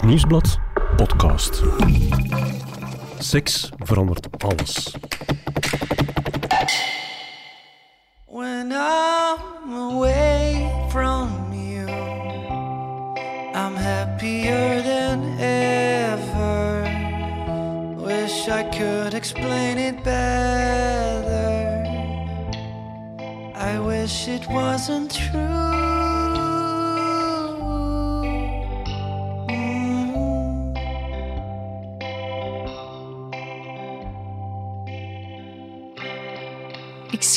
Het Nieuwsblad podcast. Seks verandert alles. When I'm away from you, I'm happier than ever. Wish I could explain it better. I wish it wasn't true.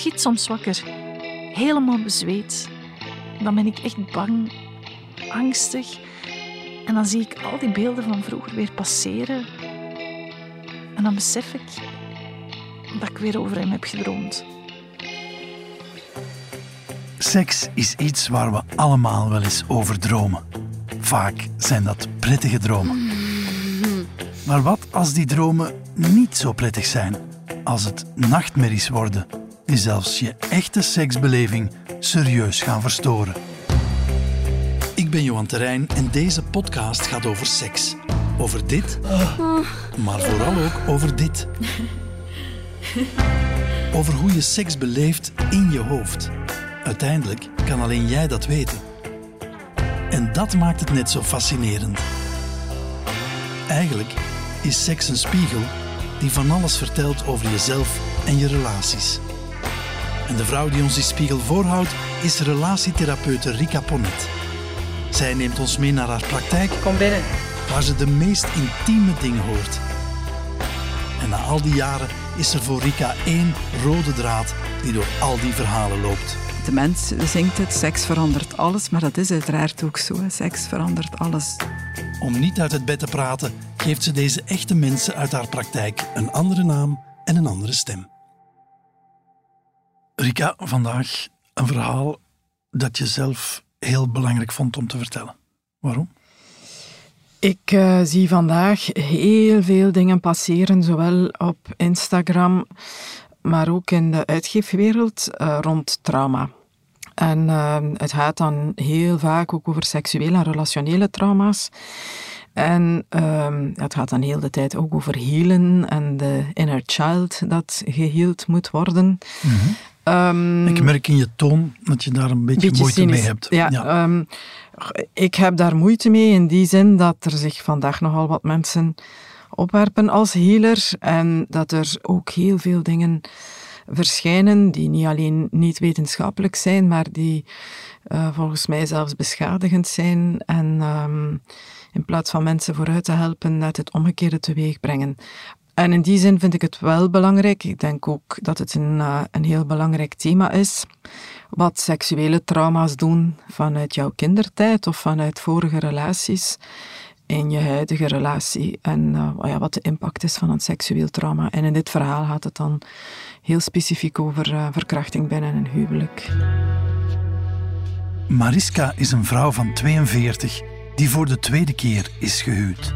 Schiet soms wakker, helemaal bezweet. Dan ben ik echt bang, angstig. En dan zie ik al die beelden van vroeger weer passeren. En dan besef ik dat ik weer over hem heb gedroomd. Seks is iets waar we allemaal wel eens over dromen. Vaak zijn dat prettige dromen. Maar wat als die dromen niet zo prettig zijn? Als het nachtmerries worden, die zelfs je echte seksbeleving serieus gaan verstoren. Ik ben Johan Terrein en deze podcast gaat over seks. Over dit, maar vooral ook over dit. Over hoe je seks beleeft in je hoofd. Uiteindelijk kan alleen jij dat weten. En dat maakt het net zo fascinerend. Eigenlijk is seks een spiegel die van alles vertelt over jezelf en je relaties. En de vrouw die ons die spiegel voorhoudt is relatietherapeute Rika Ponet. Zij neemt ons mee naar haar praktijk Kom binnen. waar ze de meest intieme dingen hoort. En na al die jaren is er voor Rika één rode draad die door al die verhalen loopt. De mens zingt het, seks verandert alles, maar dat is uiteraard ook zo. hè. Seks verandert alles. Om niet uit het bed te praten, geeft ze deze echte mensen uit haar praktijk een andere naam en een andere stem. Rika, vandaag een verhaal dat je zelf heel belangrijk vond om te vertellen. Waarom? Ik eh, zie vandaag heel veel dingen passeren, zowel op Instagram, maar ook in de uitgeefwereld eh, rond trauma. En eh, het gaat dan heel vaak ook over seksuele en relationele trauma's. En ehm, het gaat dan heel de tijd ook over healen en de inner child dat geheeld moet worden. Ehm, Ik merk in je toon dat je daar een beetje, beetje moeite mee hebt. Ja, ehm, ik heb daar moeite mee in die zin dat er zich vandaag nogal wat mensen opwerpen als healer en dat er ook heel veel dingen verschijnen die niet alleen niet wetenschappelijk zijn, maar die eh, volgens mij zelfs beschadigend zijn en ehm, in plaats van mensen vooruit te helpen, net het omgekeerde teweeg brengen. En in die zin vind ik het wel belangrijk. Ik denk ook dat het een, eh, een heel belangrijk thema is. Wat seksuele trauma's doen vanuit jouw kindertijd of vanuit vorige relaties in je huidige relatie. En eh, ja, wat de impact is van een seksueel trauma. En in dit verhaal gaat het dan heel specifiek over eh, verkrachting binnen een huwelijk. Mariska is een vrouw van 42 die voor de tweede keer is gehuwd.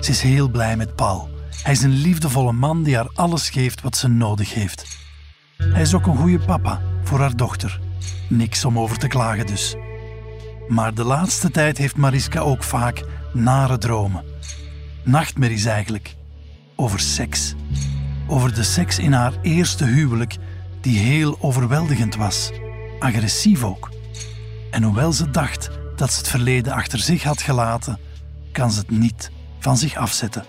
Ze is heel blij met Paul. Hij is een liefdevolle man die haar alles geeft wat ze nodig heeft. Hij is ook een goede papa voor haar dochter. Niks om over te klagen dus. Maar de laatste tijd heeft Mariska ook vaak nare dromen. Nachtmerries eigenlijk. Over seks. Over de seks in haar eerste huwelijk, die heel overweldigend was. Agressief ook. En hoewel ze dacht dat ze het verleden achter zich had gelaten, kan ze het niet van zich afzetten.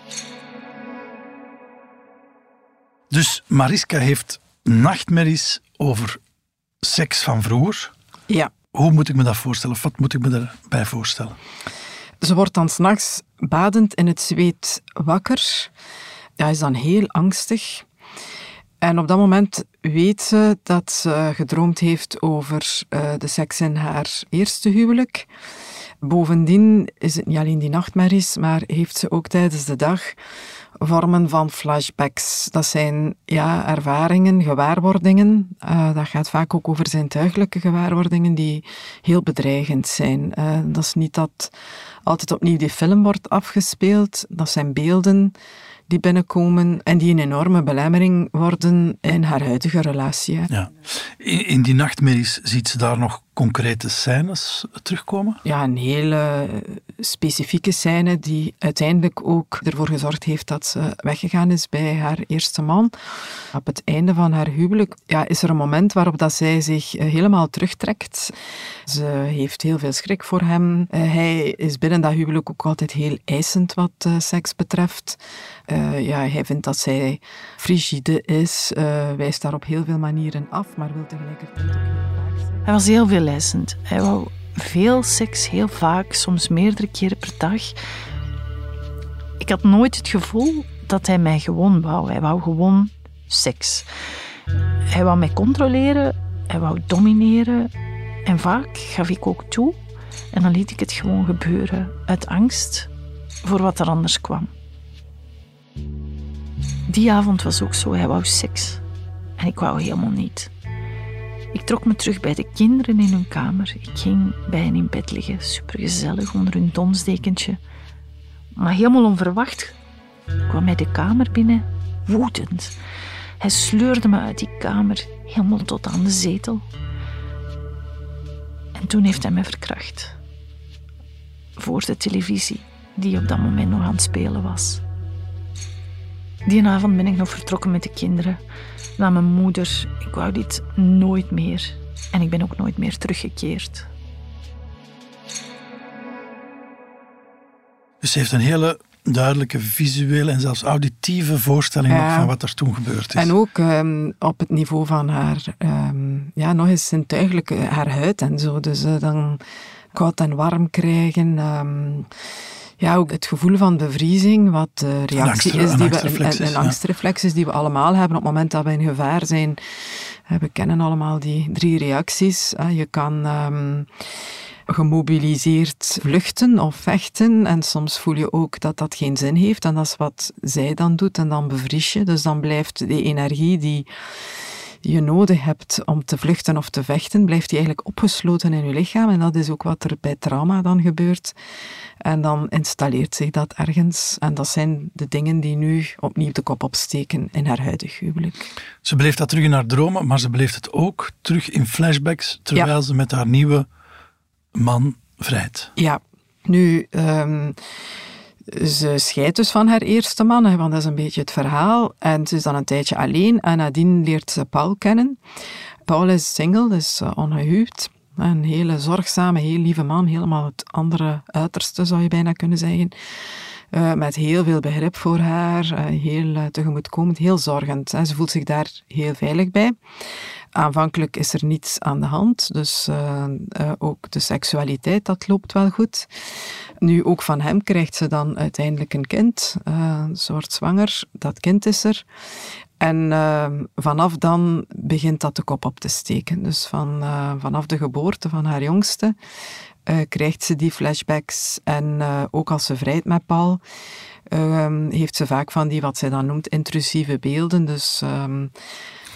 Dus Mariska heeft nachtmerries over seks van vroeger. Ja, Hoe moet ik me dat voorstellen? Of wat moet ik me daarbij voorstellen? Ze wordt dan s'nachts badend in het zweet wakker. Ja, is dan heel angstig. En op dat moment weet ze dat ze gedroomd heeft over eh, de seks in haar eerste huwelijk. Bovendien is het niet alleen die nachtmerries, maar heeft ze ook tijdens de dag vormen van flashbacks. Dat zijn ja, ervaringen, gewaarwordingen. Eh, dat gaat vaak ook over zintuigelijke gewaarwordingen die heel bedreigend zijn. Eh, dat is niet dat altijd opnieuw die film wordt afgespeeld. Dat zijn beelden die binnenkomen en die een enorme belemmering worden in haar huidige relatie. Ja. In, in die nachtmerries ziet ze daar nog concrete scènes terugkomen? Ja, een hele specifieke scène die uiteindelijk ook ervoor gezorgd heeft dat ze weggegaan is bij haar eerste man. Op het einde van haar huwelijk ja, is er een moment waarop dat zij zich eh, helemaal terugtrekt. Ze heeft heel veel schrik voor hem. Eh, hij is binnen dat huwelijk ook altijd heel eisend wat uh, seks betreft. Ja, hij vindt dat zij frigide is, wijst daar op heel veel manieren af, maar wil tegelijkertijd ook heel vaak zijn. Hij was heel veel eisend. Hij wou veel seks, heel vaak, soms meerdere keren per dag. Ik had nooit het gevoel dat hij mij gewoon wou. Hij wou gewoon seks. Hij wou mij controleren, hij wou domineren. En vaak gaf ik ook toe en dan liet ik het gewoon gebeuren uit angst voor wat er anders kwam. Die avond was ook zo, hij wou seks. En ik wou helemaal niet. Ik trok me terug bij de kinderen in hun kamer. Ik ging bij hen in bed liggen, supergezellig onder hun donsdekentje. Maar helemaal onverwacht kwam hij de kamer binnen, woedend. Hij sleurde me uit die kamer, helemaal tot aan de zetel. En toen heeft hij me verkracht. Voor de televisie, die op dat moment nog aan het spelen was. Die avond ben ik nog vertrokken met de kinderen naar mijn moeder. Ik wou dit nooit meer. En ik ben ook nooit meer teruggekeerd. Dus ze heeft een hele duidelijke visuele en zelfs auditieve voorstelling ja. van wat er toen gebeurd is. En ook um, op het niveau van haar, um, ja, nog eens zintuigelijke, haar huid en zo. Dus uh, dan koud en warm krijgen. Um, ja, ook het gevoel van bevriezing, wat de reactie een is, die we, angstreflex een, is, angstreflex die we allemaal hebben op het moment dat we in gevaar zijn. Uh, We kennen allemaal die drie reacties. Uh, Je kan ehm, gemobiliseerd vluchten of vechten. En soms voel je ook dat dat geen zin heeft. En dat is wat zij dan doet. En dan bevries je. Dus dan blijft die energie die je nodig hebt om te vluchten of te vechten, blijft die eigenlijk opgesloten in je lichaam. En dat is ook wat er bij trauma dan gebeurt. En dan installeert zich dat ergens. En dat zijn de dingen die nu opnieuw de kop opsteken in haar huidig huwelijk. Ze beleeft dat terug in haar dromen, maar ze beleeft het ook terug in flashbacks, terwijl Ja. ze met haar nieuwe man vrijt. Ja, nu, ehm, ze scheidt dus van haar eerste man, want dat is een beetje het verhaal. En ze is dan een tijdje alleen en nadien leert ze Paul kennen. Paul is single, is eh, ongehuwd. Een hele zorgzame, heel lieve man. Helemaal het andere uiterste, zou je bijna kunnen zeggen. Eh, met heel veel begrip voor haar, eh, heel eh, tegemoetkomend, heel zorgend. Hè. Ze voelt zich daar heel veilig bij. Aanvankelijk is er niets aan de hand, dus eh, eh, ook de seksualiteit, dat loopt wel goed. Nu, ook van hem krijgt ze dan uiteindelijk een kind, een soort zwanger. Dat kind is er. En vanaf dan begint dat de kop op te steken. Dus van, vanaf de geboorte van haar jongste krijgt ze die flashbacks. En ook als ze vrijt met Paul, ehm, heeft ze vaak van die, wat zij dan noemt, intrusieve beelden. Dus ehm,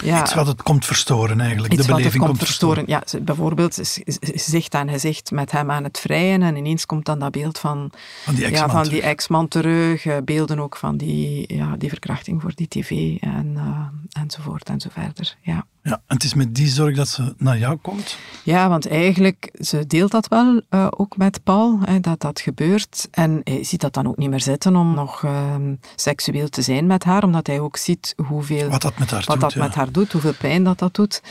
ja, Iets wat het komt verstoren eigenlijk. De beleving komt verstoren. Ja, ze- bijvoorbeeld ze- ze- ze gezicht aan gezicht met hem aan het vrijen en ineens komt dan dat beeld van, Van die ja, ex-man van terug. die ex-man terug. eh, beelden ook van die, ja, die verkrachting voor die tv en, eh, enzovoort en zo verder. Ja. Ja, en het is met die zorg dat ze naar jou komt. Ja, want eigenlijk, ze deelt dat wel eh, ook met Paul, hè, dat dat gebeurt. En hij ziet dat dan ook niet meer zitten om nog ehm, seksueel te zijn met haar, omdat hij ook ziet hoeveel... Wat dat met haar wat doet. dat ja. met haar doet, hoeveel pijn dat dat doet.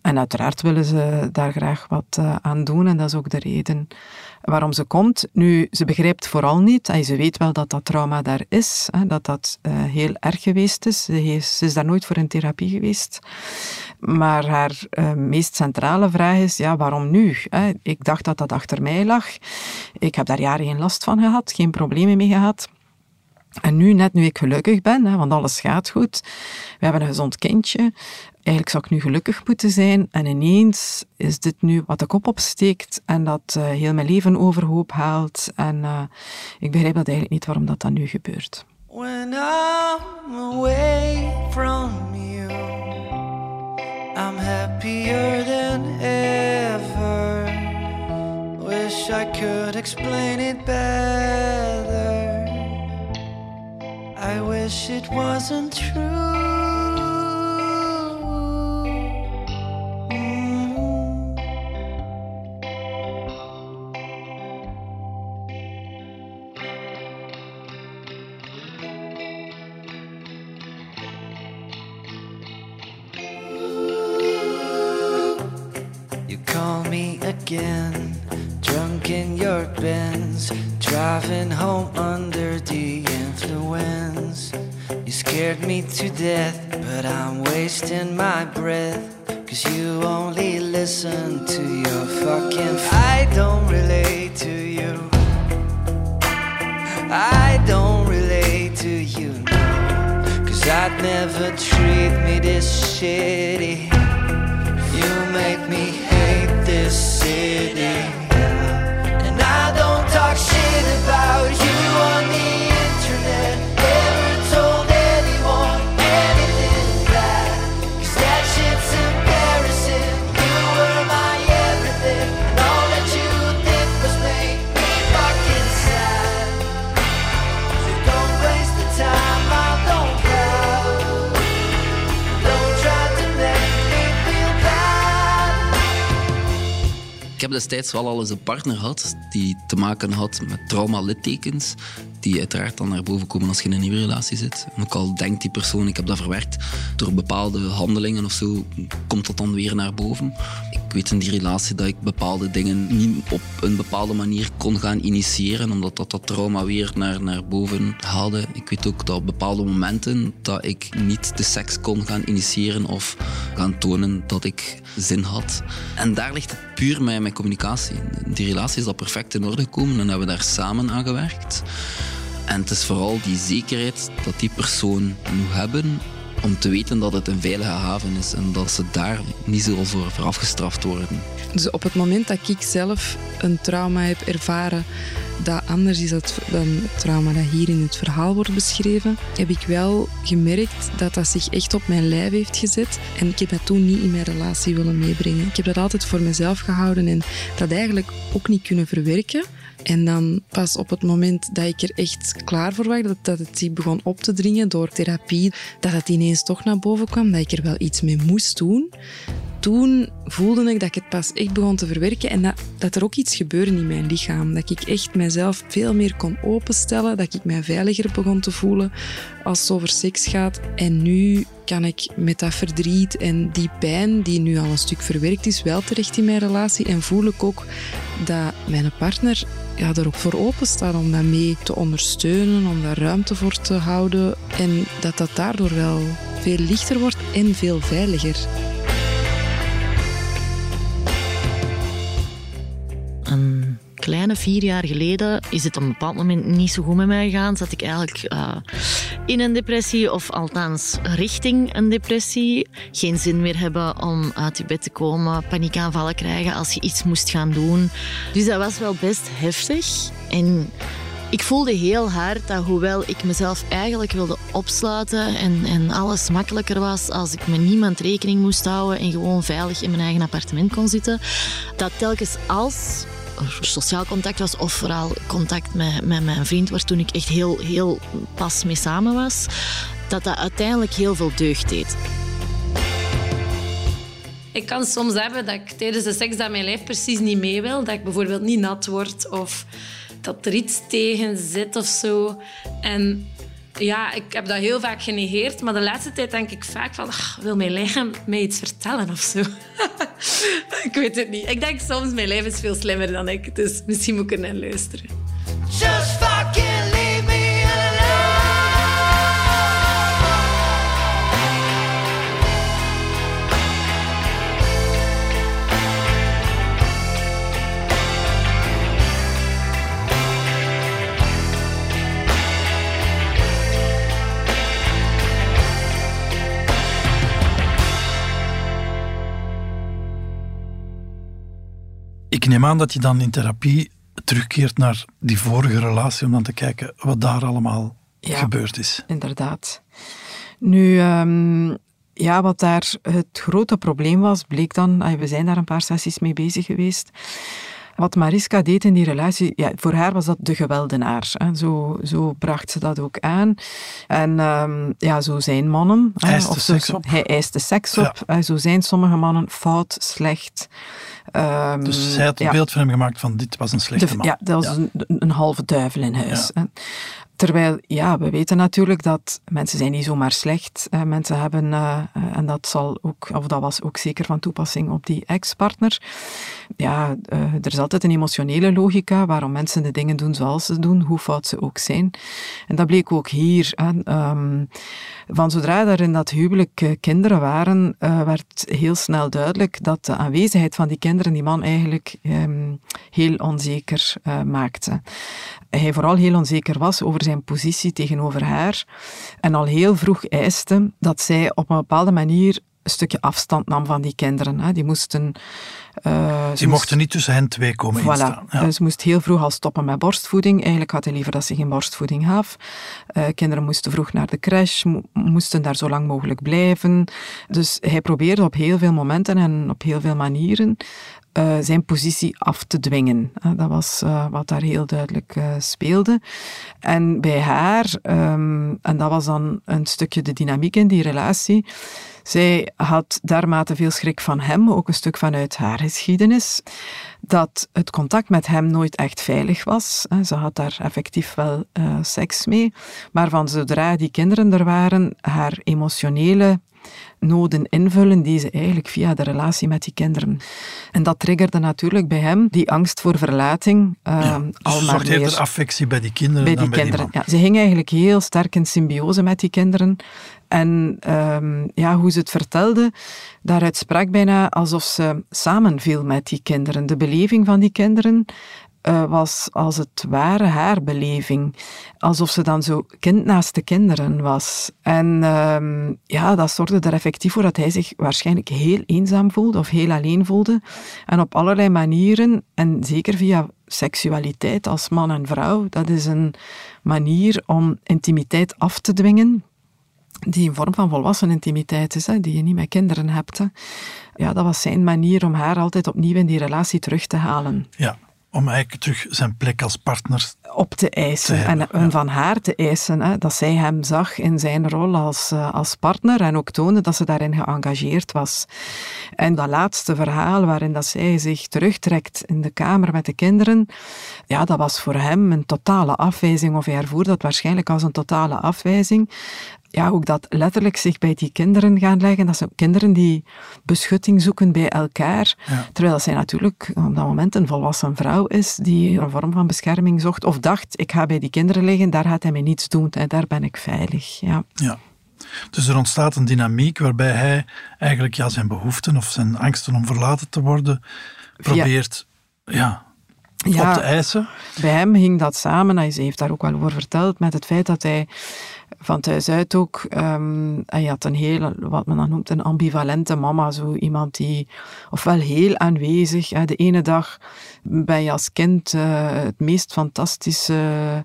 En uiteraard willen ze daar graag wat eh, aan doen en dat is ook de reden waarom ze komt. Nu, ze begrijpt vooral niet, en ze weet wel dat dat trauma daar is, hè, dat dat eh, heel erg geweest is. Ze is daar nooit voor in therapie geweest. Maar haar eh, meest centrale vraag is, ja, waarom nu? Hè? Ik dacht dat dat achter mij lag. Ik heb daar jaren geen last van gehad, geen problemen mee gehad. En nu, net nu ik gelukkig ben, want alles gaat goed, we hebben een gezond kindje, eigenlijk zou ik nu gelukkig moeten zijn. En ineens is dit nu wat de kop opsteekt en dat eh, heel mijn leven overhoop haalt. En eh, ik begrijp dat eigenlijk niet waarom dat dan nu gebeurt. Wasn't true. Ik heb destijds wel al eens een partner gehad die te maken had met trauma-littekens, die uiteraard dan naar boven komen als je in een nieuwe relatie zit. En ook al denkt die persoon, ik heb dat verwerkt, door bepaalde handelingen of zo, komt dat dan weer naar boven. Ik weet in die relatie dat ik bepaalde dingen niet op een bepaalde manier kon gaan initiëren, omdat dat, dat trauma weer naar, naar boven haalde. Ik weet ook dat op bepaalde momenten dat ik niet de seks kon gaan initiëren of gaan tonen dat ik zin had. En daar ligt het puur met mijn communicatie. Die relatie is dat perfect in orde gekomen en hebben we daar samen aan gewerkt. En het is vooral die zekerheid dat die persoon moet hebben om te weten dat het een veilige haven is en dat ze daar niet voor, voor afgestraft worden. Dus op het moment dat ik zelf een trauma heb ervaren dat anders is dan het trauma dat hier in het verhaal wordt beschreven, heb ik wel gemerkt dat dat zich echt op mijn lijf heeft gezet. En ik heb dat toen niet in mijn relatie willen meebrengen. Ik heb dat altijd voor mezelf gehouden en dat eigenlijk ook niet kunnen verwerken. En dan pas op het moment dat ik er echt klaar voor was, dat, het zich begon op te dringen door therapie, dat het ineens toch naar boven kwam, dat ik er wel iets mee moest doen. Toen voelde ik dat ik het pas echt begon te verwerken en dat, dat er ook iets gebeurde in mijn lichaam. Dat ik echt mezelf veel meer kon openstellen, dat ik mij veiliger begon te voelen als het over seks gaat. En nu kan ik met dat verdriet en die pijn, die nu al een stuk verwerkt is, wel terecht in mijn relatie. En voel ik ook dat mijn partner ja, er ook voor open staat om dat mee te ondersteunen, om daar ruimte voor te houden. En dat dat daardoor wel veel lichter wordt en veel veiliger. Een kleine vier jaar geleden is het op een bepaald moment niet zo goed met mij gegaan. Zat ik eigenlijk uh, in een depressie, of althans richting een depressie. Geen zin meer hebben om uit je bed te komen, paniekaanvallen krijgen als je iets moest gaan doen. Dus dat was wel best heftig. En ik voelde heel hard dat hoewel ik mezelf eigenlijk wilde opsluiten en, en alles makkelijker was als ik met niemand rekening moest houden en gewoon veilig in mijn eigen appartement kon zitten, dat telkens als sociaal contact was of vooral contact met, met mijn vriend was toen ik echt heel, heel pas mee samen was, dat dat uiteindelijk heel veel deugd deed. Ik kan soms hebben dat ik tijdens de seks dat mijn lijf precies niet mee wil. Dat ik bijvoorbeeld niet nat word of dat er iets tegen zit of zo. En ja, ik heb dat heel vaak genegeerd, maar de laatste tijd denk ik vaak van, ach, wil mijn lichaam mij iets vertellen of zo? ik weet het niet. Ik denk soms, mijn lijf is veel slimmer dan ik, dus misschien moet ik er naar luisteren. Ik neem aan dat je dan in therapie terugkeert naar die vorige relatie om dan te kijken wat daar allemaal Ja. gebeurd is. Inderdaad. Nu, ehm, ja, wat daar het grote probleem was, bleek dan, we zijn daar een paar sessies mee bezig geweest. Wat Mariska deed in die relatie, ja, voor haar was dat de geweldenaar. Hè. Zo, zo bracht ze dat ook aan. En ehm, ja, zo zijn mannen. hè, Eiste seks op. Hij eiste seks op. Zo zijn sommige mannen fout, slecht. Ehm, Dus zij had het ja. beeld van hem gemaakt van dit was een slechte De- man. Ja, dat was Een, een halve duivel in huis. Terwijl, ja, we weten natuurlijk dat mensen zijn niet zomaar slecht. Uh, mensen hebben, uh, en dat zal ook, of dat was ook zeker van toepassing op die ex-partner. Ja, uh, er is altijd een emotionele logica waarom mensen de dingen doen zoals ze doen, hoe fout ze ook zijn. En dat bleek ook hier. Um, van zodra er in dat huwelijk kinderen waren, werd heel snel duidelijk dat de aanwezigheid van die kinderen die man eigenlijk um, heel onzeker maakte. Hij vooral heel onzeker was over zijn positie tegenover haar en al heel vroeg eiste dat zij op een bepaalde manier een stukje afstand nam van die kinderen. Die moesten... Uh, die mochten niet tussen hen twee komen voilà. instaan. Ja. Ze moest heel vroeg al stoppen met borstvoeding. Eigenlijk had hij liever dat ze geen borstvoeding gaf. Uh, kinderen moesten vroeg naar de crash, mo moesten daar zo lang mogelijk blijven. Dus hij probeerde op heel veel momenten en op heel veel manieren uh, zijn positie af te dwingen. Uh, dat was uh, wat daar heel duidelijk speelde. En bij haar, um, en dat was dan een stukje de dynamiek in die relatie, zij had daarmate veel schrik van hem, ook een stuk vanuit haar geschiedenis, dat het contact met hem nooit echt veilig was. Ze had daar effectief wel seks mee, maar van zodra die kinderen er waren, haar emotionele noden invullen die ze eigenlijk via de relatie met die kinderen. En dat triggerde natuurlijk bij hem die angst voor verlating. Uh, ja, al maar meer. affectie bij die kinderen bij die bij kinderen. ja, ze ging eigenlijk heel sterk in symbiose met die kinderen. En um, ja, hoe ze het vertelde, daaruit sprak bijna alsof ze samenviel met die kinderen. De beleving van die kinderen uh, was als het ware haar beleving. Alsof ze dan zo kind naast de kinderen was. En um, ja, dat zorgde er effectief voor dat hij zich waarschijnlijk heel eenzaam voelde of heel alleen voelde. En op allerlei manieren, en zeker via seksualiteit als man en vrouw, dat is een manier om intimiteit af te dwingen die een vorm van volwassen intimiteit is, hè, die je niet met kinderen hebt. Hè. Ja, dat was zijn manier om haar altijd opnieuw in die relatie terug te halen. Ja, om eigenlijk terug zijn plek als partner op te eisen en, van haar te eisen. Hè, dat zij hem zag in zijn rol als, uh, als partner en ook toonde dat ze daarin geëngageerd was. En dat laatste verhaal waarin dat zij zich terugtrekt in de kamer met de kinderen, ja, dat was voor hem een totale afwijzing, of hij ervoer dat waarschijnlijk als een totale afwijzing ja, ook dat letterlijk zich bij die kinderen gaan leggen. Dat zijn kinderen die beschutting zoeken bij elkaar. Terwijl zij natuurlijk op dat moment een volwassen vrouw is die een vorm van bescherming zocht. Of dacht, ik ga bij die kinderen liggen, daar gaat hij mij niets doen. En daar ben ik veilig. Ja. ja. Dus er ontstaat een dynamiek waarbij hij eigenlijk ja, zijn behoeften of zijn angsten om verlaten te worden probeert ja, ja, op te eisen. Bij hem hing dat samen, hij heeft daar ook wel over verteld, met het feit dat hij van thuis uit ook. Um, hij had een heel, wat men dan noemt, een ambivalente mama. Zo iemand die, ofwel heel aanwezig. Hè, de ene dag ben je als kind uh, het meest fantastische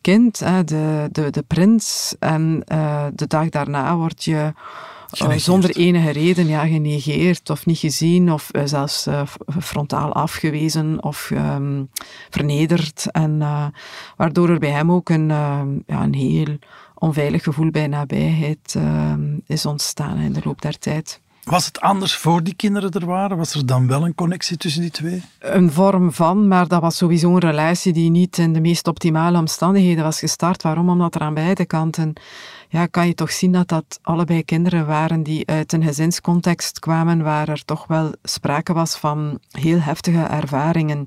kind, hè, de, de, de prins. En uh, de dag daarna word je uh, zonder enige reden ja, genegeerd of niet gezien of uh, zelfs uh, frontaal afgewezen of um, vernederd. En waardoor er bij hem ook een, ja, een heel onveilig gevoel bij nabijheid uh, is ontstaan in de loop der tijd. Was het anders voor die kinderen er waren? Was er dan wel een connectie tussen die twee? Een vorm van, maar dat was sowieso een relatie die niet in de meest optimale omstandigheden was gestart. Waarom? Omdat er aan beide kanten ja, kan je toch zien dat dat allebei kinderen waren die uit een gezinscontext kwamen waar er toch wel sprake was van heel heftige ervaringen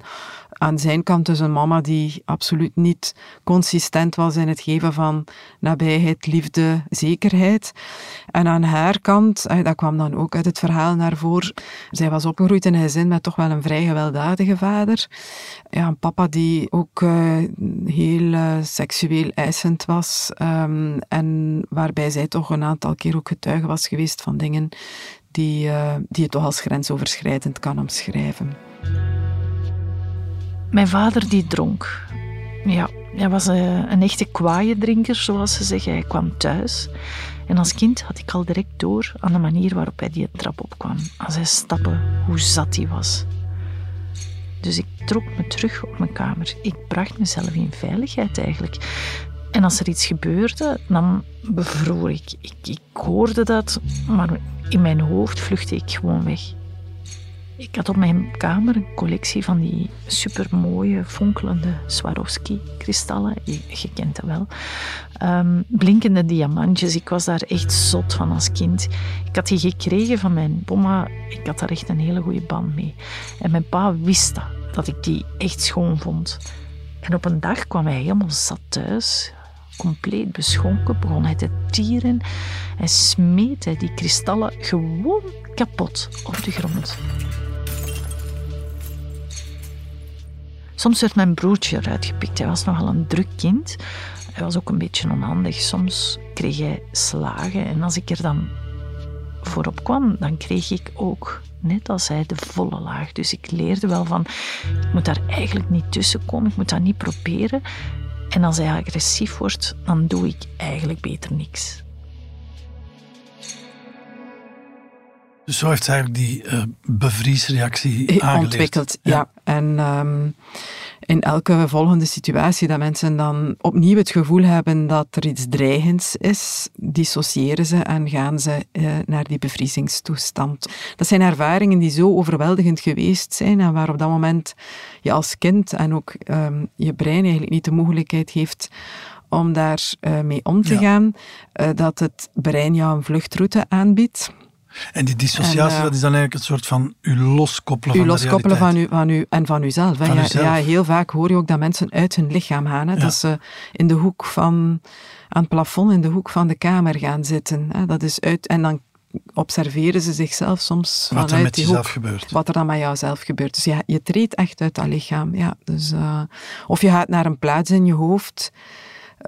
aan zijn kant dus een mama die absoluut niet consistent was in het geven van nabijheid, liefde, zekerheid. En aan haar kant, eh, dat kwam dan ook uit het verhaal naar voren, zij was opgegroeid in een gezin met toch wel een vrij gewelddadige vader. Ja, een papa die ook uh, heel uh, seksueel eisend was um, en waarbij zij toch een aantal keer ook getuige was geweest van dingen die, die je toch als grensoverschrijdend kan omschrijven. Mijn vader die dronk. Ja, hij was een, eh, een echte kwaaie drinker, zoals ze zeggen. Hij kwam thuis. En als kind had ik al direct door aan de manier waarop hij die trap opkwam. Als hij stappen, hoe zat hij was. Dus ik trok me terug op mijn kamer. Ik bracht mezelf in veiligheid eigenlijk. En als er iets gebeurde, dan bevroor ik. ik. Ik hoorde dat, maar in mijn hoofd vluchtte ik gewoon weg. Ik had op mijn kamer een collectie van die supermooie, fonkelende Swarovski-kristallen. Je, je kent dat wel. Ehm, blinkende diamantjes. Ik was daar echt zot van als kind. Ik had die gekregen van mijn oma. Ik had daar echt een hele goede band mee. En mijn pa wist dat, dat ik die echt schoon vond. En op een dag kwam hij helemaal zat thuis compleet beschonken, begon hij te tieren en smeet hij die kristallen gewoon kapot op de grond. Soms werd mijn broertje eruit gepikt. Hij was nogal een druk kind. Hij was ook een beetje onhandig. Soms kreeg hij slagen en als ik er dan voorop kwam, dan kreeg ik ook, net als hij, de volle laag. Dus ik leerde wel van, ik moet daar eigenlijk niet tussen komen, ik moet dat niet proberen. En als hij agressief wordt, dan doe ik eigenlijk beter niks. Dus zo heeft eigenlijk die uh, bevriesreactie aangeleerd. Ontwikkeld, ja. En ehm, in elke volgende situatie dat mensen dan opnieuw het gevoel hebben dat er iets dreigends is, dissociëren ze en gaan ze uh, naar die bevriezingstoestand. Dat zijn ervaringen die zo overweldigend geweest zijn en waar op dat moment je als kind en ook um, je brein eigenlijk niet de mogelijkheid heeft om daar uh, mee om te ja. gaan, dat het brein jou een vluchtroute aanbiedt. En die dissociatie, en, uh, dat is dan eigenlijk een soort van u loskoppelen u van loskoppelen de van u, van u en van uzelf. Van ja, ja, heel vaak hoor je ook dat mensen uit hun lichaam gaan. Hè, ja. Dat ze in de hoek van, aan het plafond in de hoek van de kamer gaan zitten. Hè, dat is uit, en dan observeren ze zichzelf soms wat vanuit er met die jezelf hoek, gebeurt. Wat er dan met jouzelf gebeurt. Dus ja, je treedt echt uit dat lichaam. Ja, dus, uh, of je gaat naar een plaats in je hoofd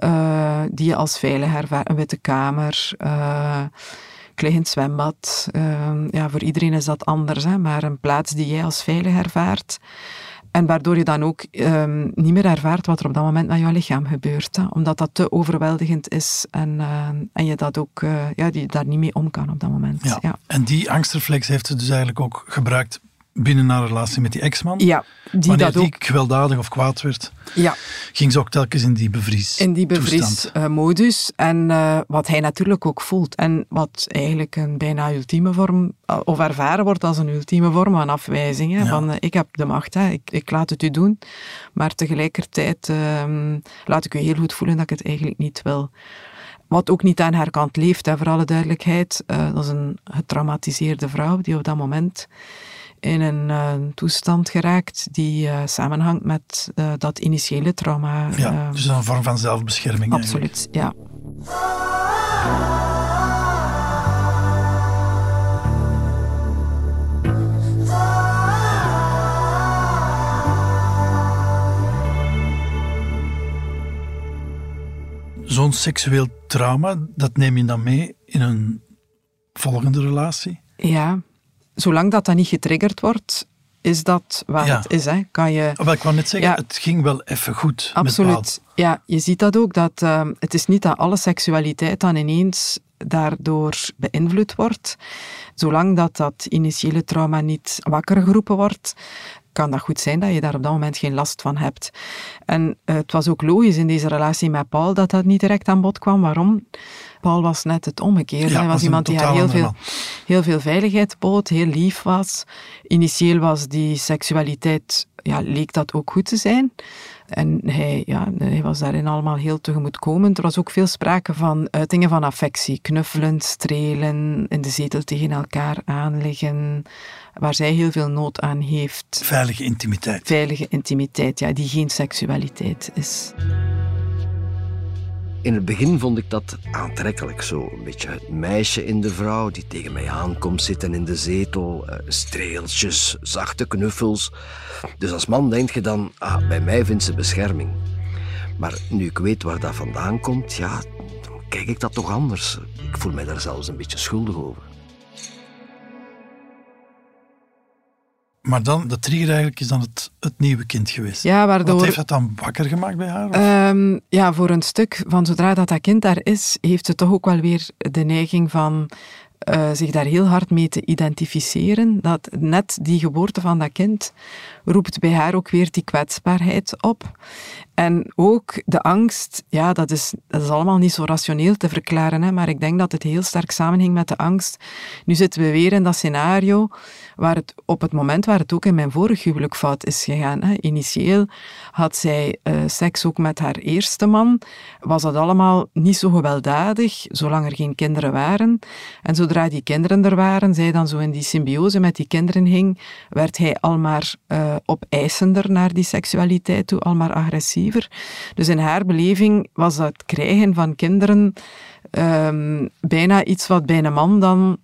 uh, die je als veilig ervaart. Een witte kamer... Uh, liggend zwembad. Uh, ja, voor iedereen is dat anders, hè, maar een plaats die jij als veilig ervaart. En waardoor je dan ook um, niet meer ervaart wat er op dat moment met jouw lichaam gebeurt. Hè, omdat dat te overweldigend is en, uh, en je dat ook, uh, ja, die daar niet mee om kan op dat moment. Ja. ja. En die angstreflex heeft ze dus eigenlijk ook gebruikt binnen haar relatie met die ex-man. Ja, die Wanneer dat die ook. gewelddadig of kwaad werd, Ja. ging ze ook telkens in die bevries in die bevriesmodus. En uh, wat hij natuurlijk ook voelt. En wat eigenlijk een bijna ultieme vorm, uh, of ervaren wordt als een ultieme vorm van afwijzing. Hè, Ja. Van ik heb de macht, hè, ik, ik laat het u doen. Maar tegelijkertijd ehm, laat ik u heel goed voelen dat ik het eigenlijk niet wil. Wat ook niet aan haar kant leeft, hè, voor alle duidelijkheid. Dat is een getraumatiseerde vrouw die op dat moment in een uh, toestand geraakt die uh, samenhangt met uh, dat initiële trauma. Ja, dus een vorm van zelfbescherming. Absoluut, ja. Zo'n seksueel trauma, dat neem je dan mee in een volgende relatie? Ja, zolang dat dat niet getriggerd wordt, is dat waar Ja. het is. Hè. Kan je, Wel, ik wou net zeggen, Ja. het ging wel even goed. absoluut. Ja, je ziet dat ook. Dat, uh, het is niet dat alle seksualiteit dan ineens daardoor beïnvloed wordt. Zolang dat dat initiële trauma niet wakker geroepen wordt, kan dat goed zijn dat je daar op dat moment geen last van hebt. En uh, het was ook logisch in deze relatie met Paul dat dat niet direct aan bod kwam. Waarom? Paul was net het omgekeerde. Ja, Hij was iemand die haar heel veel, heel veel veiligheid bood, heel lief was. Initieel was die seksualiteit, ja, leek dat ook goed te zijn. En hij, ja, hij was daarin allemaal heel tegemoetkomend. Er was ook veel sprake van uitingen van affectie. Knuffelen, strelen, in de zetel tegen elkaar aanliggen. Waar zij heel veel nood aan heeft. Veilige intimiteit. Veilige intimiteit, ja, die geen seksualiteit is. In het begin vond ik dat aantrekkelijk. Zo een beetje het meisje in de vrouw die tegen mij aankomt zitten in de zetel. eh, streeltjes, zachte knuffels. Dus als man denk je dan, ah, bij mij vindt ze bescherming. Maar nu ik weet waar dat vandaan komt, ja, dan kijk ik dat toch anders. Ik voel mij daar zelfs een beetje schuldig over. Maar dan, de trigger eigenlijk is dan het, het nieuwe kind geweest. Ja, waardoor... Wat heeft dat dan wakker gemaakt bij haar? Um, ja, voor een stuk van zodra dat, dat kind daar is, heeft ze toch ook wel weer de neiging van uh, zich daar heel hard mee te identificeren. Dat net die geboorte van dat kind roept bij haar ook weer die kwetsbaarheid op. En ook de angst, ja, dat is, dat is allemaal niet zo rationeel te verklaren, maar ik denk dat het heel sterk samenhing met de angst. Nu zitten we weer in dat scenario waar het op het moment waar het ook in mijn vorig huwelijk fout is gegaan. Hè. Initieel had zij uh, seks ook met haar eerste man, was dat allemaal niet zo gewelddadig, zolang er geen kinderen waren. En zodra die kinderen er waren, zij dan zo in die symbiose met die kinderen hing, werd hij al maar uh, opeisender naar die seksualiteit toe, al maar agressiever. Dus in haar beleving was dat krijgen van kinderen um, bijna iets wat bij een man dan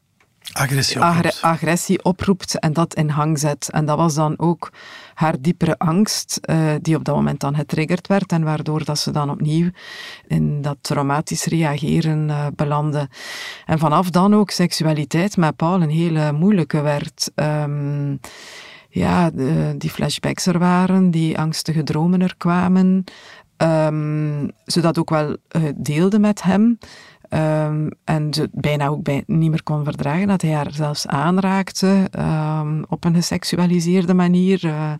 agressie oproept. agressie oproept en dat in hang zet. En dat was dan ook haar diepere angst, uh, die op dat moment dan getriggerd werd en waardoor dat ze dan opnieuw in dat traumatisch reageren uh, belandde. En vanaf dan ook seksualiteit met Paul een hele moeilijke werd. Um, ja, de, die flashbacks er waren, die angstige dromen er kwamen. Um, zodat ook wel uh, deelde met hem. Um, en ze bijna ook bij, niet meer kon verdragen dat hij haar zelfs aanraakte um, op een geseksualiseerde manier. Uh,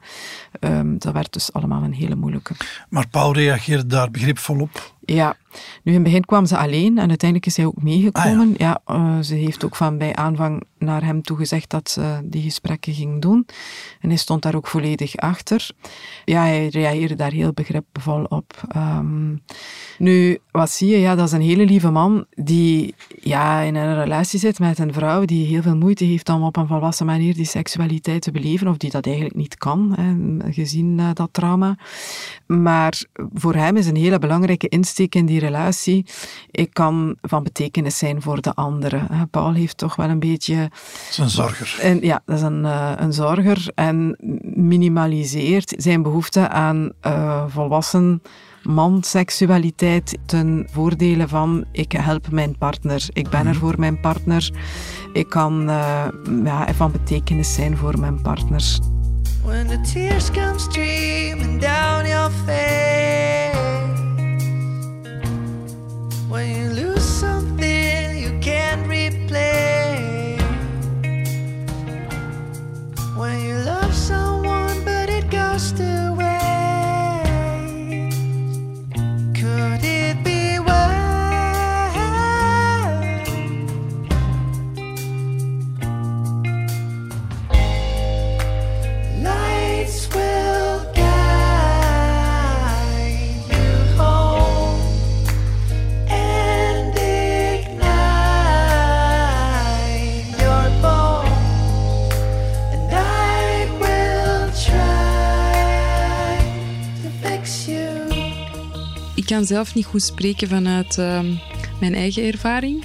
um, dat werd dus allemaal een hele moeilijke. Maar Paul reageerde daar begripvol op? Ja, nu in het begin kwam ze alleen en uiteindelijk is hij ook meegekomen. Ah, ja, ja uh, ze heeft ook van bij aanvang naar hem toe gezegd dat ze die gesprekken ging doen. En hij stond daar ook volledig achter. Ja, hij reageerde daar heel begripvol op. Um, nu, wat zie je? Ja, dat is een hele lieve man die ja, in een relatie zit met een vrouw die heel veel moeite heeft om op een volwassen manier die seksualiteit te beleven, of die dat eigenlijk niet kan, hè, gezien uh, dat trauma. Maar voor hem is een hele belangrijke insteek in die relatie. Ik kan van betekenis zijn voor de anderen. Paul heeft toch wel een beetje is een zorger. En, ja, dat is een, uh, een zorger. En minimaliseert zijn behoefte aan uh, volwassen man-seksualiteit ten voordele van ik help mijn partner, ik ben er mhm. voor mijn partner, ik kan uh, ja, van betekenis zijn voor mijn partner. When the tears come streaming down your face When you lose something you can't replace. When you love someone but it goes to kan zelf niet goed spreken vanuit uh, mijn eigen ervaring.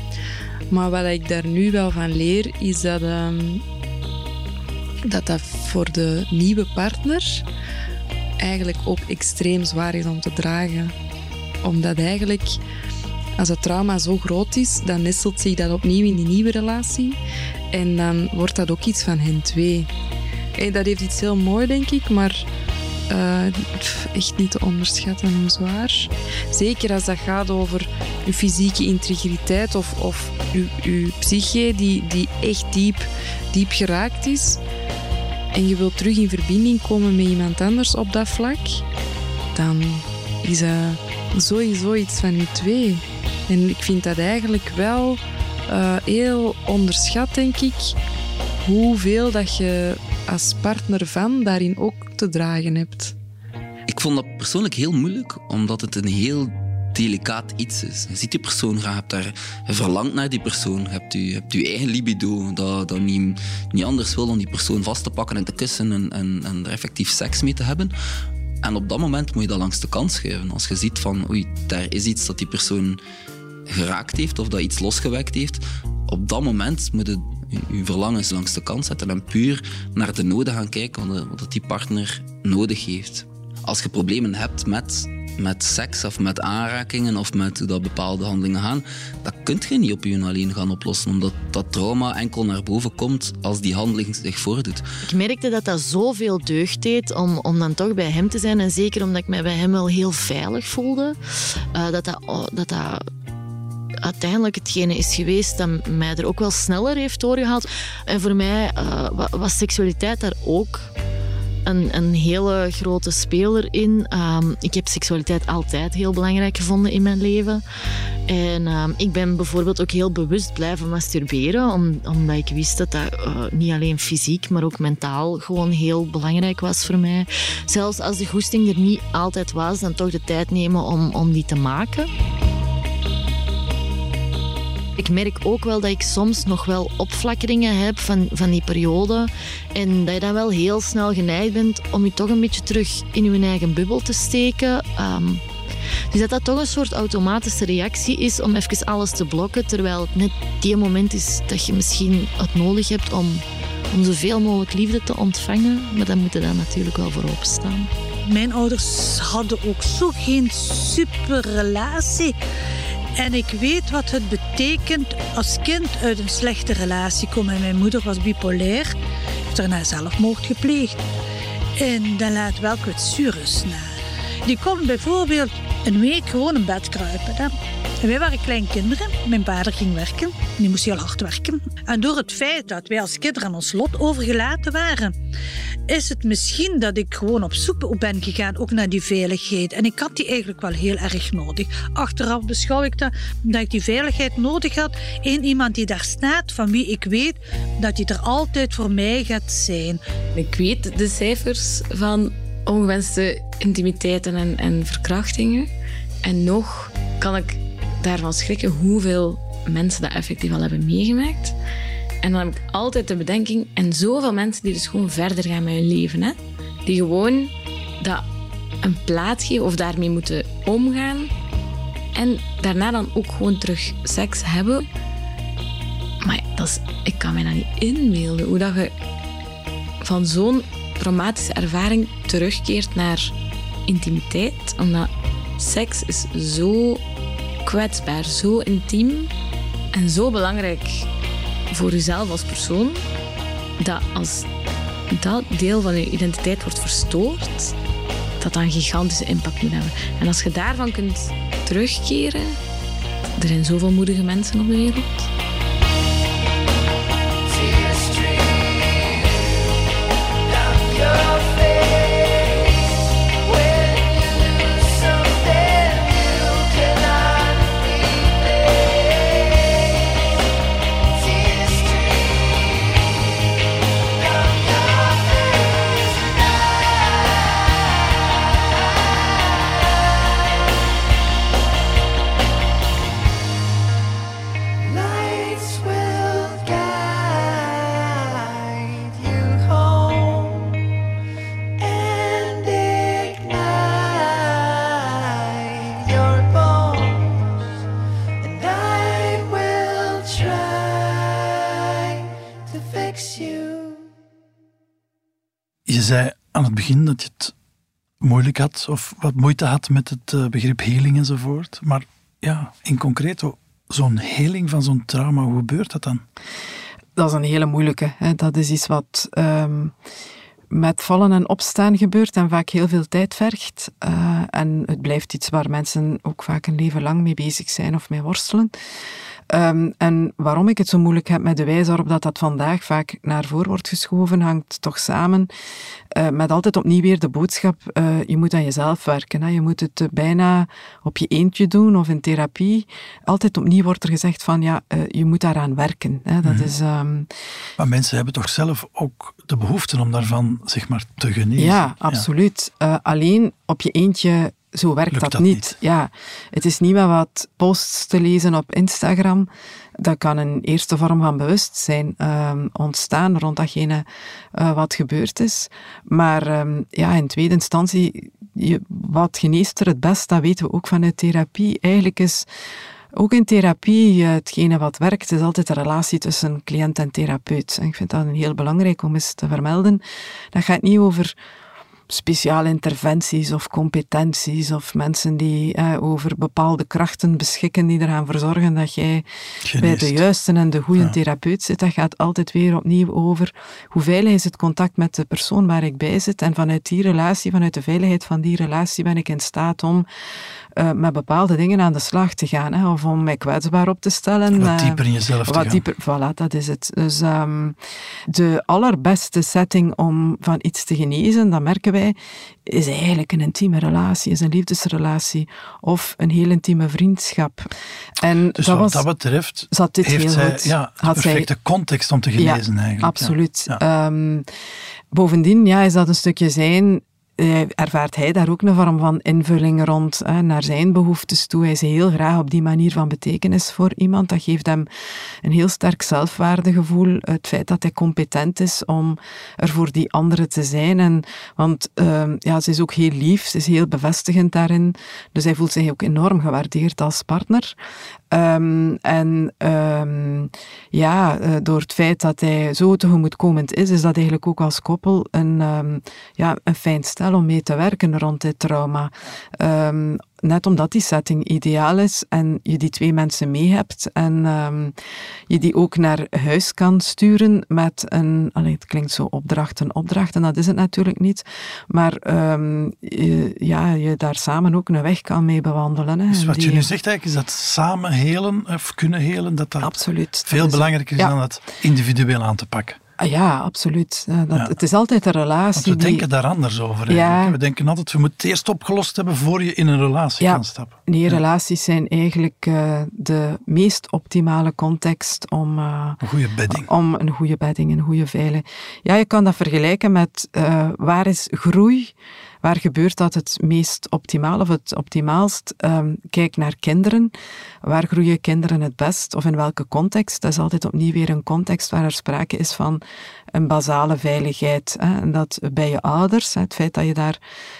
Maar wat ik daar nu wel van leer, is dat uh, dat, dat voor de nieuwe partner eigenlijk ook extreem zwaar is om te dragen. Omdat eigenlijk, als het trauma zo groot is, dan nestelt zich dat opnieuw in die nieuwe relatie. En dan wordt dat ook iets van hen twee. En dat heeft iets heel mooi, denk ik, maar uh, echt niet te onderschatten hoe zwaar. Zeker als dat gaat over uw fysieke integriteit of, of uw, psyche die, die echt diep, diep geraakt is. En je wilt terug in verbinding komen met iemand anders op dat vlak. Dan is dat sowieso iets van u twee. En ik vind dat eigenlijk wel uh, heel onderschat, denk ik. Hoeveel dat je als partner van daarin ook te dragen hebt? Ik vond dat persoonlijk heel moeilijk, omdat het een heel delicaat iets is. Je ziet die persoon graag, daar, je verlangt naar die persoon, je hebt je, hebt je eigen libido, dat, dat niet, niet anders wil dan die persoon vast te pakken en te kussen en, en, en er effectief seks mee te hebben. En op dat moment moet je dat langs de kant schuiven. Als je ziet van, oei, daar is iets dat die persoon geraakt heeft of dat iets losgewekt heeft, op dat moment moet je je verlangens langs de kant zetten en puur naar de noden gaan kijken wat die partner nodig heeft. Als je problemen hebt met, met seks of met aanrakingen of met hoe dat bepaalde handelingen gaan, dat kun je niet op je alleen gaan oplossen, omdat dat trauma enkel naar boven komt als die handeling zich voordoet. Ik merkte dat dat zoveel deugd deed om, om dan toch bij hem te zijn en zeker omdat ik mij bij hem wel heel veilig voelde, uh, dat dat, oh, dat dat uiteindelijk hetgene is geweest dat mij er ook wel sneller heeft doorgehaald. En voor mij uh, was seksualiteit daar ook een, een hele grote speler in. Ehm, ik heb seksualiteit altijd heel belangrijk gevonden in mijn leven. En ehm, ik ben bijvoorbeeld ook heel bewust blijven masturberen, om, omdat ik wist dat dat uh, niet alleen fysiek, maar ook mentaal gewoon heel belangrijk was voor mij. Zelfs als de goesting er niet altijd was, dan toch de tijd nemen om, om die te maken. Ik merk ook wel dat ik soms nog wel opflakkeringen heb van, van die periode. En dat je dan wel heel snel geneigd bent om je toch een beetje terug in je eigen bubbel te steken. Um, dus dat dat toch een soort automatische reactie is om even alles te blokken. Terwijl het net die moment is dat je misschien het nodig hebt om, om zoveel mogelijk liefde te ontvangen. Maar dan moet je daar natuurlijk wel voor openstaan. Mijn ouders hadden ook zo geen super relatie. En ik weet wat het betekent als kind uit een slechte relatie komen. En mijn moeder was bipolair, heeft daarna zelfmoord gepleegd. En dan laat wel kwetsuris na. Die kon bijvoorbeeld een week gewoon in bed kruipen. En wij waren kleinkinderen. Mijn vader ging werken. Die moest heel hard werken. En door het feit dat wij als kinderen aan ons lot overgelaten waren, is het misschien dat ik gewoon op zoek ben gegaan, ook naar die veiligheid. En ik had die eigenlijk wel heel erg nodig. Achteraf beschouw ik dat, dat ik die veiligheid nodig had in iemand die daar staat, van wie ik weet dat hij er altijd voor mij gaat zijn. Ik weet de cijfers van ongewenste intimiteiten en, en verkrachtingen. En nog kan ik daarvan schrikken hoeveel mensen dat effectief al hebben meegemaakt. En dan heb ik altijd de bedenking, en zoveel mensen die dus gewoon verder gaan met hun leven, hè? die gewoon dat een plaats geven of daarmee moeten omgaan. En daarna dan ook gewoon terug seks hebben. Maar dat is, ik kan me dat niet inbeelden. Hoe dat je van zo'n traumatische ervaring terugkeert naar intimiteit. Omdat seks is zo kwetsbaar, zo intiem en zo belangrijk voor jezelf als persoon, dat als dat deel van je identiteit wordt verstoord, dat dat een gigantische impact moet hebben. En als je daarvan kunt terugkeren, er zijn zoveel moedige mensen op de wereld. Zei aan het begin dat je het moeilijk had of wat moeite had met het eh, begrip heling enzovoort. Maar ja, in concreet, zo'n heling van zo'n trauma, hoe gebeurt dat dan? Dat is een hele moeilijke. Hè. Dat is iets wat um, met vallen en opstaan gebeurt en vaak heel veel tijd vergt. Uh, en het blijft iets waar mensen ook vaak een leven lang mee bezig zijn of mee worstelen. Um, en waarom ik het zo moeilijk heb met de wijze waarop dat, dat vandaag vaak naar voren wordt geschoven, hangt toch samen uh, met altijd opnieuw weer de boodschap, uh, je moet aan jezelf werken. Hè. Je moet het uh, bijna op je eentje doen of in therapie. Altijd opnieuw wordt er gezegd van, ja, je moet daaraan werken. Hè. Dat mm. is, um... Maar mensen hebben toch zelf ook de behoefte om daarvan, zeg maar, te genezen? Ja, absoluut. Ja. alleen op je eentje zo werkt dat, niet. Ja, het is niet meer wat posts te lezen op Instagram. Dat kan een eerste vorm van bewustzijn um, ontstaan rond datgene uh, wat gebeurd is. Maar um, ja, in tweede instantie, je, wat geneest er het best, dat weten we ook vanuit therapie. Eigenlijk is ook in therapie, hetgene wat werkt, is altijd de relatie tussen cliënt en therapeut. En ik vind dat een heel belangrijk om eens te vermelden. Dat gaat niet over speciale interventies of competenties of mensen die eh, over bepaalde krachten beschikken die eraan verzorgen dat jij bij de juiste en de goede therapeut zit. Dat gaat altijd weer opnieuw over hoe veilig is het contact met de persoon waar ik bij zit. En vanuit die relatie, vanuit de veiligheid van die relatie ben ik in staat om eh, met bepaalde dingen aan de slag te gaan. Hè, of om mij kwetsbaar op te stellen. Wat eh, dieper in jezelf te wat gaan. Dieper, voilà, dat is het. Dus ehm, de allerbeste setting om van iets te genezen, dat merken wij, is eigenlijk een intieme relatie, is een liefdesrelatie of een heel intieme vriendschap. En Dus dat wat was, dat betreft zat dit heeft heel zij goed. ja, zij- perfecte context om te genezen ja, eigenlijk. Absoluut. Ja. Ehm, bovendien ja, is dat een stukje zijn. Eh, ervaart hij daar ook een vorm van invulling rond hè, naar zijn behoeftes toe. Hij is heel graag op die manier van betekenis voor iemand. Dat geeft hem een heel sterk zelfwaardegevoel. Het feit dat hij competent is om er voor die andere te zijn. En, want ehm, ja, ze is ook heel lief, ze is heel bevestigend daarin. Dus hij voelt zich ook enorm gewaardeerd als partner. Ehm, en ehm, ja, eh, door het feit dat hij zo tegemoetkomend is, is dat eigenlijk ook als koppel een, ehm, ja, een fijn stel om mee te werken rond dit trauma. Net omdat die setting ideaal is en je die twee mensen mee hebt en ehm, je die ook naar huis kan sturen met een, allee, het klinkt zo opdracht, een opdracht en dat is het natuurlijk niet, maar ehm, je, ja, je daar samen ook een weg kan mee bewandelen. Hè, Dus wat Die- je nu zegt eigenlijk is dat samen helen of kunnen helen, dat dat Absoluut. veel Dat belangrijker is ja. dan dat individueel aan te pakken. Ah, ja, absoluut. Ja, dat, Ja. Het is altijd een relatie. Want we die- denken daar anders over Ja. We denken altijd, we moeten het eerst opgelost hebben voor je in een relatie Ja. kan stappen. Nee, relaties zijn eigenlijk eh, de meest optimale context om, eh, Een goede bedding. om een goede bedding, een goede veiling. Ja, je kan dat vergelijken met eh, waar is groei, waar gebeurt dat het meest optimaal of het optimaalst. Ehm, kijk naar kinderen. Waar groeien kinderen het best of in welke context? Dat is altijd opnieuw weer een context waar er sprake is van een basale veiligheid. Hè? En dat bij je ouders, het feit dat je daar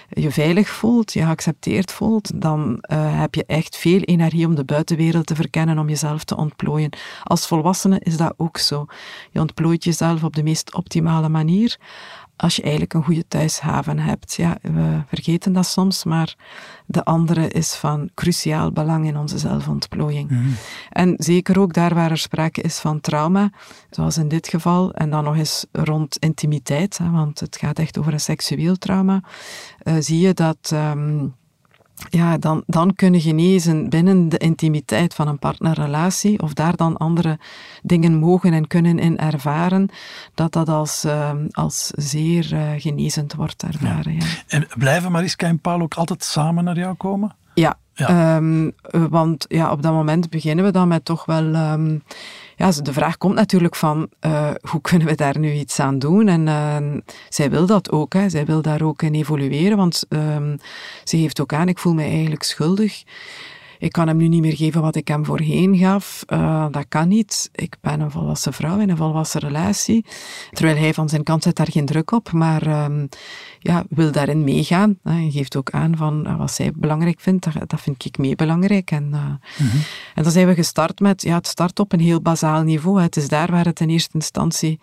je veilig voelt, je geaccepteerd voelt, dan eh, heb je echt veel energie om de buitenwereld te verkennen, om jezelf te ontplooien. Als volwassene is dat ook zo. Je ontplooit jezelf op de meest optimale manier als je eigenlijk een goede thuishaven hebt. Ja, we vergeten dat soms, maar de andere is van cruciaal belang in onze zelfontplooiing. En zeker ook daar waar er sprake is van trauma, zoals in dit geval, en dan nog eens rond intimiteit, hè, want het gaat echt over een seksueel trauma, eh, zie je dat... ehm, ja, dan, dan kunnen genezen binnen de intimiteit van een partnerrelatie, of daar dan andere dingen mogen en kunnen in ervaren, dat dat als, ehm, als zeer eh, genezend wordt ervaren. Ja. En blijven Mariska en Paul ook altijd samen naar jou komen? Ja, Ja. ehm, eh, want ja, op dat moment beginnen we dan met toch wel... ehm, ja, de vraag komt natuurlijk van, eh, hoe kunnen we daar nu iets aan doen? En ehm, zij wil dat ook, hè. zij wil daar ook in evolueren, want ehm, ze geeft ook aan, ik voel me eigenlijk schuldig. Ik kan hem nu niet meer geven wat ik hem voorheen gaf. Eh, dat kan niet. Ik ben een volwassen vrouw in een volwassen relatie. Terwijl hij van zijn kant zet daar geen druk op, maar ehm, ja, wil daarin meegaan. Hij geeft ook aan van eh, wat zij belangrijk vindt, dat, dat vind ik mee belangrijk. En, eh, en dan zijn we gestart met ja, het start op een heel bazaal niveau. Het is daar waar het in eerste instantie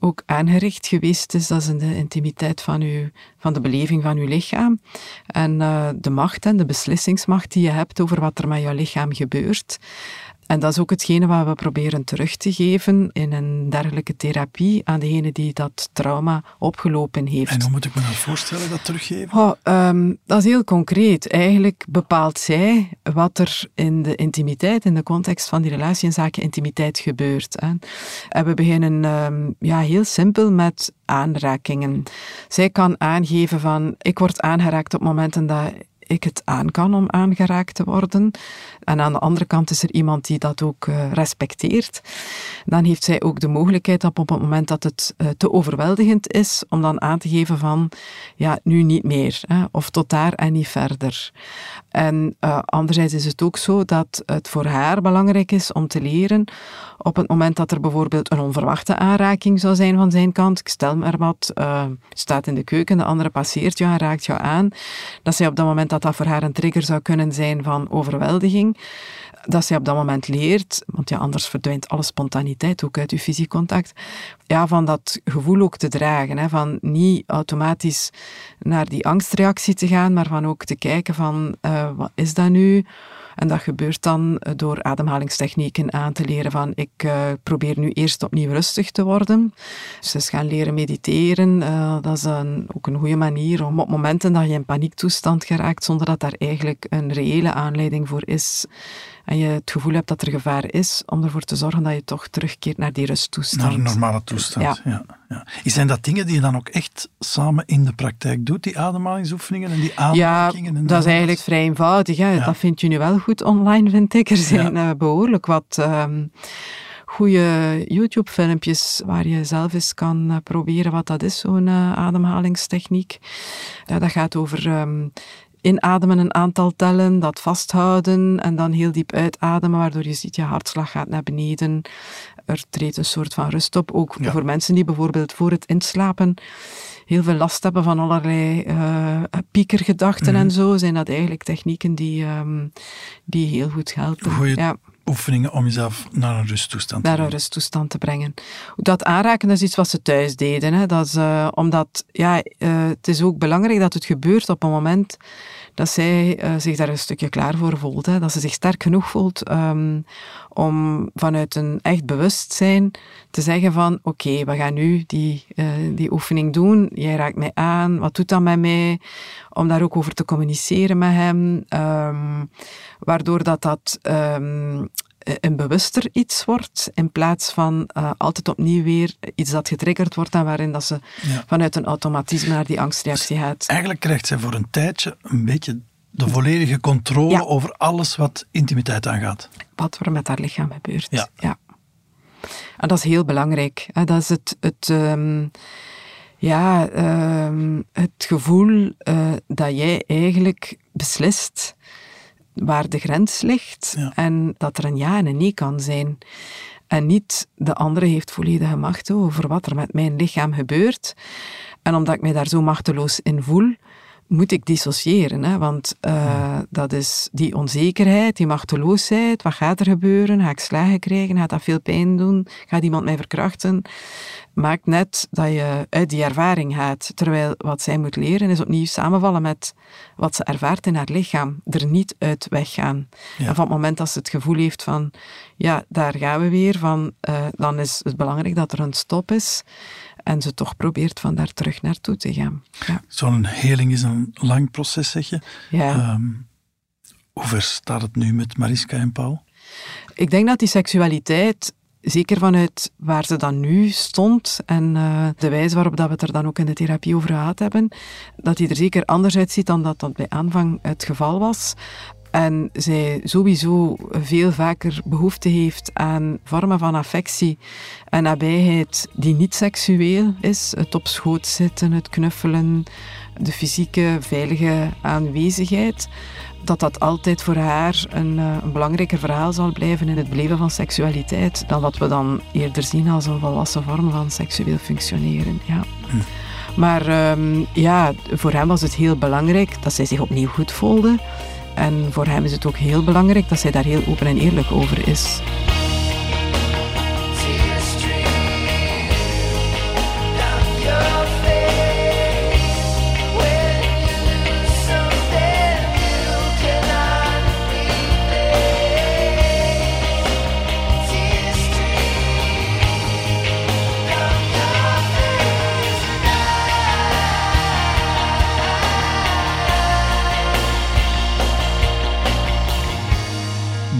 ook aangericht geweest is. Dat is in de intimiteit van, uw, van de beleving van uw lichaam. En eh, de macht en de beslissingsmacht die je hebt over wat er met jouw lichaam gebeurt. En dat is ook hetgene wat we proberen terug te geven in een dergelijke therapie aan degene die dat trauma opgelopen heeft. En hoe moet ik me dat voorstellen, dat teruggeven? Oh, dat is heel concreet. Eigenlijk bepaalt zij wat er in de intimiteit, in de context van die relatie en zaken intimiteit gebeurt. Hè. En we beginnen ehm, ja, heel simpel met aanrakingen. Zij kan aangeven van, ik word aangeraakt op momenten dat ik het aan kan om aangeraakt te worden. En aan de andere kant is er iemand die dat ook eh, respecteert. Dan heeft zij ook de mogelijkheid dat op het moment dat het eh, te overweldigend is, om dan aan te geven van, ja, nu niet meer. Hè, of tot daar en niet verder. En eh, anderzijds is het ook zo dat het voor haar belangrijk is om te leren op het moment dat er bijvoorbeeld een onverwachte aanraking zou zijn van zijn kant, ik stel maar wat, je staat in de keuken, de andere passeert jou en raakt jou aan, dat zij op dat moment dat dat voor haar een trigger zou kunnen zijn van overweldiging, dat zij op dat moment leert, want ja, anders verdwijnt alle spontaniteit ook uit uw fysiek contact, ja, van dat gevoel ook te dragen, hè, van niet automatisch naar die angstreactie te gaan, maar van ook te kijken van, eh, wat is dat nu? En dat gebeurt dan door ademhalingstechnieken aan te leren van ik uh, probeer nu eerst opnieuw rustig te worden. Dus ze gaan leren mediteren. Uh, dat is een, ook een goede manier om op momenten dat je in paniektoestand geraakt, zonder dat daar eigenlijk een reële aanleiding voor is, en je het gevoel hebt dat er gevaar is, om ervoor te zorgen dat je toch terugkeert naar die rusttoestand. Naar een normale toestand, ja. ja, Zijn dat dingen die je dan ook echt samen in de praktijk doet, die ademhalingsoefeningen en die aanrakingen? Ja, dat is eigenlijk vrij eenvoudig. Hè. Dat vind je nu wel goed online, vind ik. Er zijn uh, behoorlijk wat... Um, goede YouTube-filmpjes waar je zelf eens kan uh, proberen wat dat is, zo'n uh, ademhalingstechniek. Ja, dat gaat over um, inademen een aantal tellen, dat vasthouden en dan heel diep uitademen, waardoor je ziet je hartslag gaat naar beneden. Er treedt een soort van rust op, ook voor mensen die bijvoorbeeld voor het inslapen heel veel last hebben van allerlei uh, piekergedachten en mhm. zo, zijn dat eigenlijk technieken die, um, die heel goed helpen. Goeie ja. oefeningen om jezelf naar een rusttoestand te naar brengen. een rusttoestand te brengen. Dat aanraken is iets wat ze thuis deden. Hè. Dat is, uh, omdat ja, uh, het is ook belangrijk dat het gebeurt op een moment dat zij uh, zich daar een stukje klaar voor voelt. Dat ze zich sterk genoeg voelt um, om vanuit een echt bewustzijn te zeggen van oké, we gaan nu die, uh, die oefening doen. Jij raakt mij aan. Wat doet dat met mij? Om daar ook over te communiceren met hem. Um, waardoor dat dat um, eh, een bewuster iets wordt, in plaats van uh, altijd opnieuw weer iets dat getriggerd wordt en waarin dat ze vanuit een automatisme naar die angstreactie gaat. eigenlijk krijgt zij voor een tijdje een beetje de volledige controle over alles wat intimiteit aangaat. Wat er met haar lichaam gebeurt. Ja. ja. En dat is heel belangrijk. Dat is het, het, um, ja, um, het gevoel uh, dat jij eigenlijk beslist waar de grens ligt en dat er een ja en een nee kan zijn. En niet de andere heeft volledige macht over wat er met mijn lichaam gebeurt. En omdat ik mij daar zo machteloos in voel, moet ik dissociëren. Hè? Want uh, dat is die onzekerheid, die machteloosheid. Wat gaat er gebeuren? Ga ik slagen krijgen? Gaat dat veel pijn doen? Gaat iemand mij verkrachten? Maakt net dat je uit die ervaring gaat. Terwijl wat zij moet leren is opnieuw samenvallen met wat ze ervaart in haar lichaam. Er niet uit weggaan. En van het moment dat ze het gevoel heeft van, ja, daar gaan we weer, van, uh, dan is het belangrijk dat er een stop is. En ze toch probeert van daar terug naartoe te gaan. Ja. Zo'n heling is een lang proces, zeg je. Ja. Um, hoe ver staat het nu met Mariska en Paul? Ik denk dat die seksualiteit zeker vanuit waar ze dan nu stond en uh, de wijze waarop dat we het er dan ook in de therapie over gehad hebben, dat hij er zeker anders uitziet dan dat dat bij aanvang het geval was. En zij sowieso veel vaker behoefte heeft aan vormen van affectie en nabijheid die niet seksueel is. Het op schoot zitten, het knuffelen, de fysieke, veilige aanwezigheid. Dat dat altijd voor haar een, eh, een belangrijker verhaal zal blijven in het beleven van seksualiteit dan wat we dan eerder zien als een volwassen vorm van seksueel functioneren. Ja. Hm. Maar um, ja, voor hem was het heel belangrijk dat zij zich opnieuw goed voelde. En voor hem is het ook heel belangrijk dat zij daar heel open en eerlijk over is.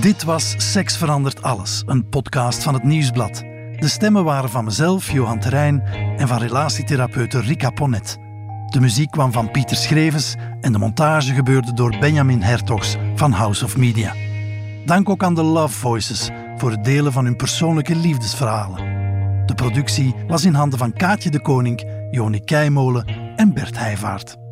Dit was Seks verandert alles, een podcast van het Nieuwsblad. De stemmen waren van mezelf, Johan Terrein, en van relatietherapeute Rika Ponnet. De muziek kwam van Pieter Schrevens en de montage gebeurde door Benjamin Hertogs van House of Media. Dank ook aan de Love Voices voor het delen van hun persoonlijke liefdesverhalen. De productie was in handen van Kaatje de Koning, Joni Keimolen en Bert Heijvaart.